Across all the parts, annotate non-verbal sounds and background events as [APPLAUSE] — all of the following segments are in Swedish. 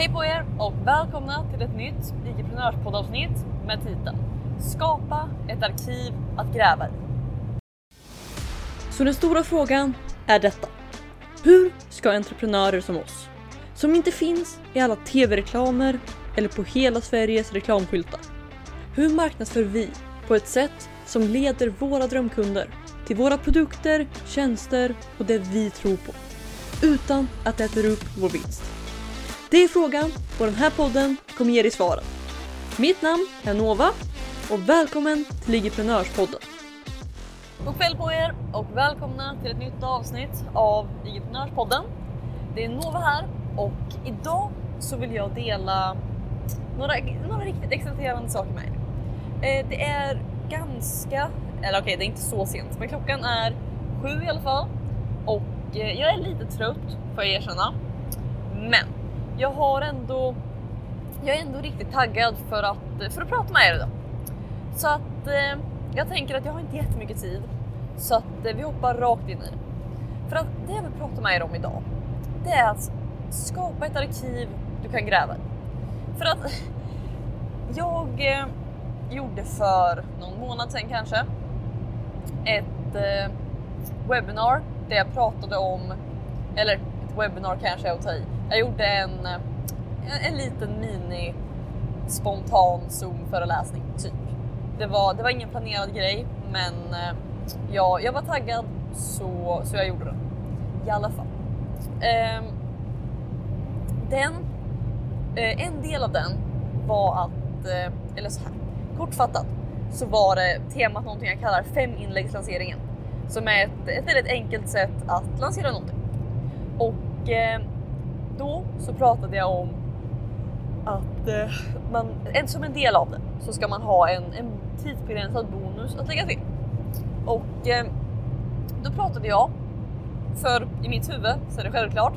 Hej på er och välkomna till ett nytt entreprenörspoddavsnitt med titeln Skapa ett arkiv att gräva i. Så den stora frågan är detta. Hur ska entreprenörer som oss, som inte finns i alla tv-reklamer eller på hela Sveriges reklamskyltar. Hur marknadsför vi på ett sätt som leder våra drömkunder till våra produkter, tjänster och det vi tror på utan att det äter upp vår vinst? Det är frågan och den här podden kommer ge dig svaren. Mitt namn är Nova och välkommen till Ligiprenörspodden. God kväll på er och välkomna till ett nytt avsnitt av Ligiprenörspodden. Det är Nova här och idag så vill jag dela några, några riktigt exalterande saker med er. Eh, det är ganska, eller okej det är inte så sent, men klockan är sju i alla fall och eh, jag är lite trött får jag erkänna. Men jag har ändå, jag är ändå riktigt taggad för att, för att prata med er idag. Så att eh, jag tänker att jag har inte jättemycket tid så att eh, vi hoppar rakt in i det. För att det jag vill prata med er om idag, det är att skapa ett arkiv du kan gräva i. För att [LAUGHS] jag eh, gjorde för någon månad sedan kanske ett eh, webbinar där jag pratade om, eller ett webbinar kanske är att ta i. Jag gjorde en, en, en liten mini spontan zoom föreläsning typ. Det var, det var ingen planerad grej men eh, ja, jag var taggad så, så jag gjorde det. I alla fall. Eh, den, eh, en del av den var att, eh, eller så här, kortfattat så var det temat någonting jag kallar fem inläggslanseringen som är ett, ett väldigt enkelt sätt att lansera någonting. Och eh, då så pratade jag om att eh, man, en, som en del av det så ska man ha en, en tidsbegränsad bonus att lägga till. Och eh, då pratade jag, för i mitt huvud så är det självklart,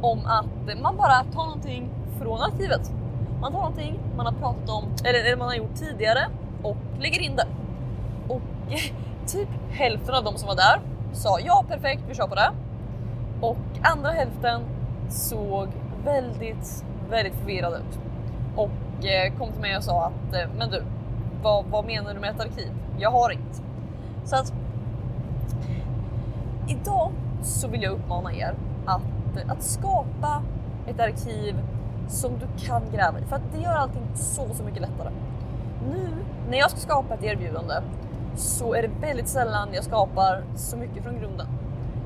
om att man bara tar någonting från arkivet. Man tar någonting man har pratat om, eller, eller man har gjort tidigare och lägger in det. Och [LAUGHS] typ hälften av de som var där sa ja perfekt, vi kör på det. Och andra hälften såg väldigt, väldigt förvirrade ut och eh, kom till mig och sa att eh, men du, vad, vad menar du med ett arkiv? Jag har inget. Så att idag så vill jag uppmana er att, eh, att skapa ett arkiv som du kan gräva i för att det gör allting så, så mycket lättare. Nu när jag ska skapa ett erbjudande så är det väldigt sällan jag skapar så mycket från grunden.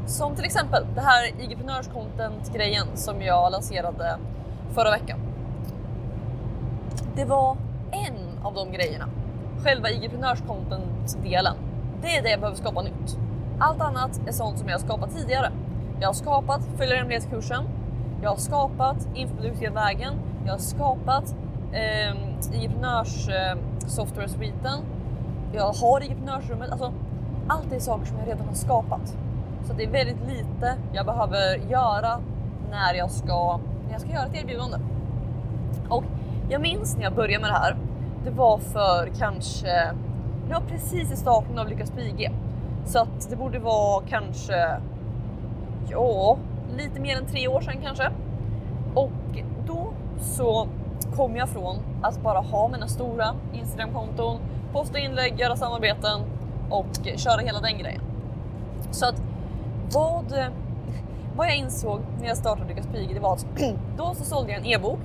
Som till exempel det här IG-prenörs content grejen som jag lanserade förra veckan. Det var en av de grejerna. Själva IG-prenörs content delen. Det är det jag behöver skapa nytt. Allt annat är sånt som jag har skapat tidigare. Jag har skapat följarhemlighetskursen. Jag har skapat infoproduktvägen. Jag har skapat eh, IG-prenörs eh, software-sviten. Jag har IG-prenörsrummet. Alltså, allt är saker som jag redan har skapat. Så det är väldigt lite jag behöver göra när jag ska, när jag ska göra ett erbjudande. Och jag minns när jag började med det här. Det var för kanske, det var precis i starten av Lyckas Pige. Så att det borde vara kanske, ja, lite mer än tre år sedan kanske. Och då så kom jag från att bara ha mina stora Instagramkonton, posta inlägg, göra samarbeten och köra hela den grejen. Så att vad, eh, vad jag insåg när jag startade Lyckas Pige, det var att [CLEARS THROAT] då så sålde jag en e-bok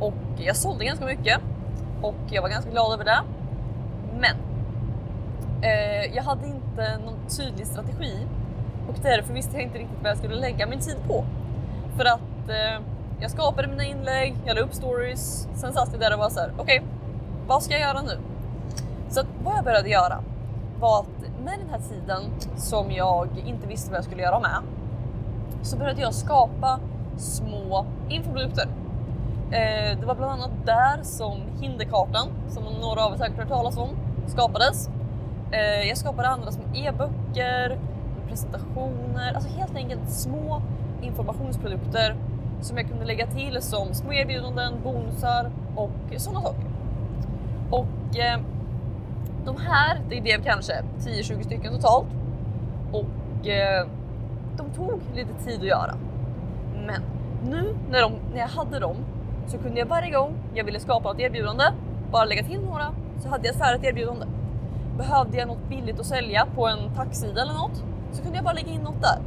och jag sålde ganska mycket och jag var ganska glad över det. Men eh, jag hade inte någon tydlig strategi och därför visste jag inte riktigt vad jag skulle lägga min tid på. För att eh, jag skapade mina inlägg, jag la upp stories, sen satt jag där och var så här: okej, okay, vad ska jag göra nu? Så att vad jag började göra var att med den här tiden som jag inte visste vad jag skulle göra med så började jag skapa små infoprodukter. Eh, det var bland annat där som Hinderkartan, som några av er säkert hört talas om, skapades. Eh, jag skapade andra som e-böcker, presentationer, alltså helt enkelt små informationsprodukter som jag kunde lägga till som små erbjudanden, bonusar och sådana saker. Och eh, de här, det blev kanske 10-20 stycken totalt och eh, de tog lite tid att göra. Men nu när, de, när jag hade dem så kunde jag varje gång jag ville skapa ett erbjudande bara lägga till några så hade jag ett färdigt erbjudande. Behövde jag något billigt att sälja på en taxsida eller något så kunde jag bara lägga in något där.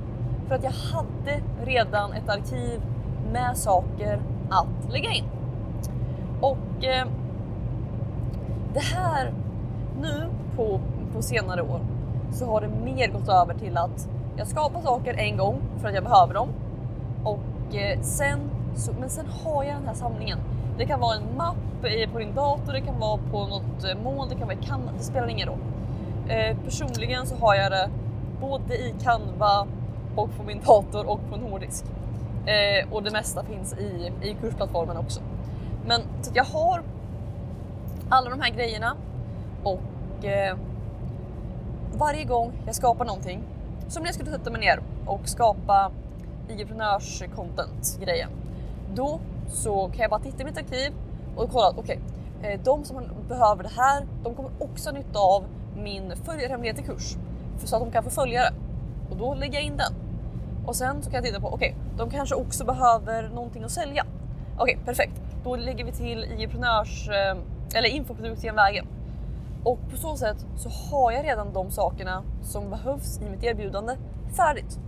För att jag hade redan ett arkiv med saker att lägga in. Och eh, det här nu på, på senare år så har det mer gått över till att jag skapar saker en gång för att jag behöver dem och eh, sen så, men sen har jag den här samlingen. Det kan vara en mapp eh, på din dator, det kan vara på något eh, moln, det kan vara i Canva, det spelar ingen roll. Eh, personligen så har jag det både i Canva och på min dator och på en hårddisk. Eh, och det mesta finns i, i kursplattformen också. Men så jag har alla de här grejerna och eh, varje gång jag skapar någonting, som när jag skulle sätta mig ner och skapa IG-prenörs content grejen, då så kan jag bara titta i mitt arkiv och kolla att okej, okay, eh, de som behöver det här, de kommer också ha nytta av min följarhemlighet i kurs så att de kan få följare och då lägger jag in den. Och sen så kan jag titta på okej, okay, de kanske också behöver någonting att sälja. Okej, okay, perfekt. Då lägger vi till IG-prenörs eh, eller infoproduktgenvägen och på så sätt så har jag redan de sakerna som behövs i mitt erbjudande färdigt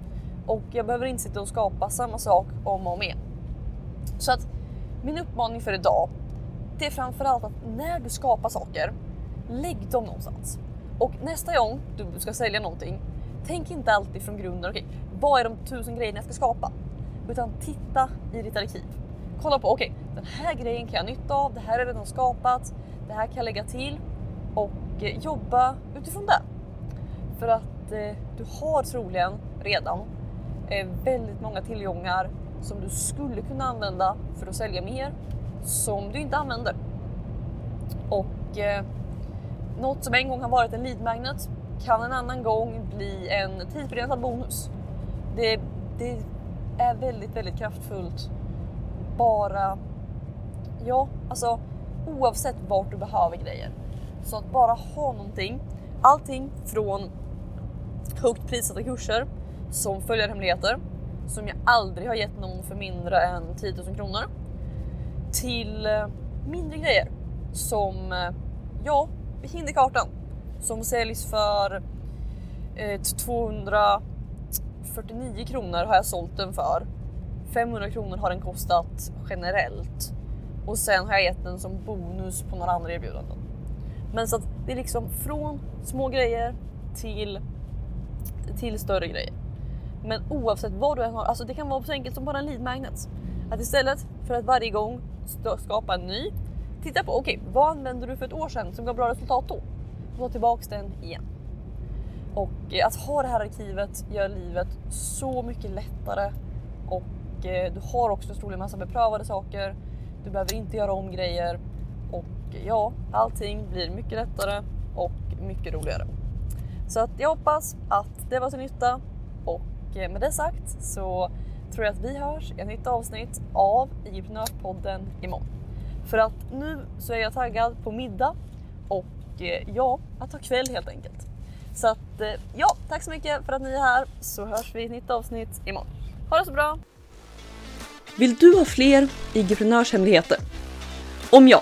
och jag behöver inte sitta och skapa samma sak om och om igen. Så att min uppmaning för idag, det är framförallt att när du skapar saker, lägg dem någonstans. Och nästa gång du ska sälja någonting, tänk inte alltid från grunden, okej, okay, vad är de tusen grejerna jag ska skapa? Utan titta i ditt arkiv. Kolla på, okej, okay, den här grejen kan jag ha nytta av, det här är redan skapat, det här kan jag lägga till och eh, jobba utifrån det. För att eh, du har troligen redan eh, väldigt många tillgångar som du skulle kunna använda för att sälja mer som du inte använder. Och eh, något som en gång har varit en lead magnet kan en annan gång bli en tidsbegränsad bonus. Det, det är väldigt, väldigt kraftfullt. Bara, ja, alltså oavsett vart du behöver grejer. Så att bara ha någonting, allting från högt prissatta kurser som följarhemligheter som jag aldrig har gett någon för mindre än 10 000 kronor till eh, mindre grejer som eh, ja, Hinderkartan som säljs för eh, 249 kronor har jag sålt den för. 500 kronor har den kostat generellt och sen har jag gett den som bonus på några andra erbjudanden. Men så att det är liksom från små grejer till till större grejer. Men oavsett vad du än har, alltså det kan vara så enkelt som bara en lead magnet. Att istället för att varje gång skapa en ny, titta på okej, okay, vad använde du för ett år sedan som gav bra resultat då? Och ta tillbaks den igen. Och eh, att ha det här arkivet gör livet så mycket lättare och eh, du har också en stor massa beprövade saker. Du behöver inte göra om grejer ja, allting blir mycket lättare och mycket roligare. Så att jag hoppas att det var till nytta och eh, med det sagt så tror jag att vi hörs i ett nytt avsnitt av Entreprenörspodden imorgon. För att nu så är jag taggad på middag och eh, ja, att ha kväll helt enkelt. Så att eh, ja, tack så mycket för att ni är här så hörs vi i ett nytt avsnitt imorgon. Ha det så bra! Vill du ha fler IG-prenörshemligheter? Om ja,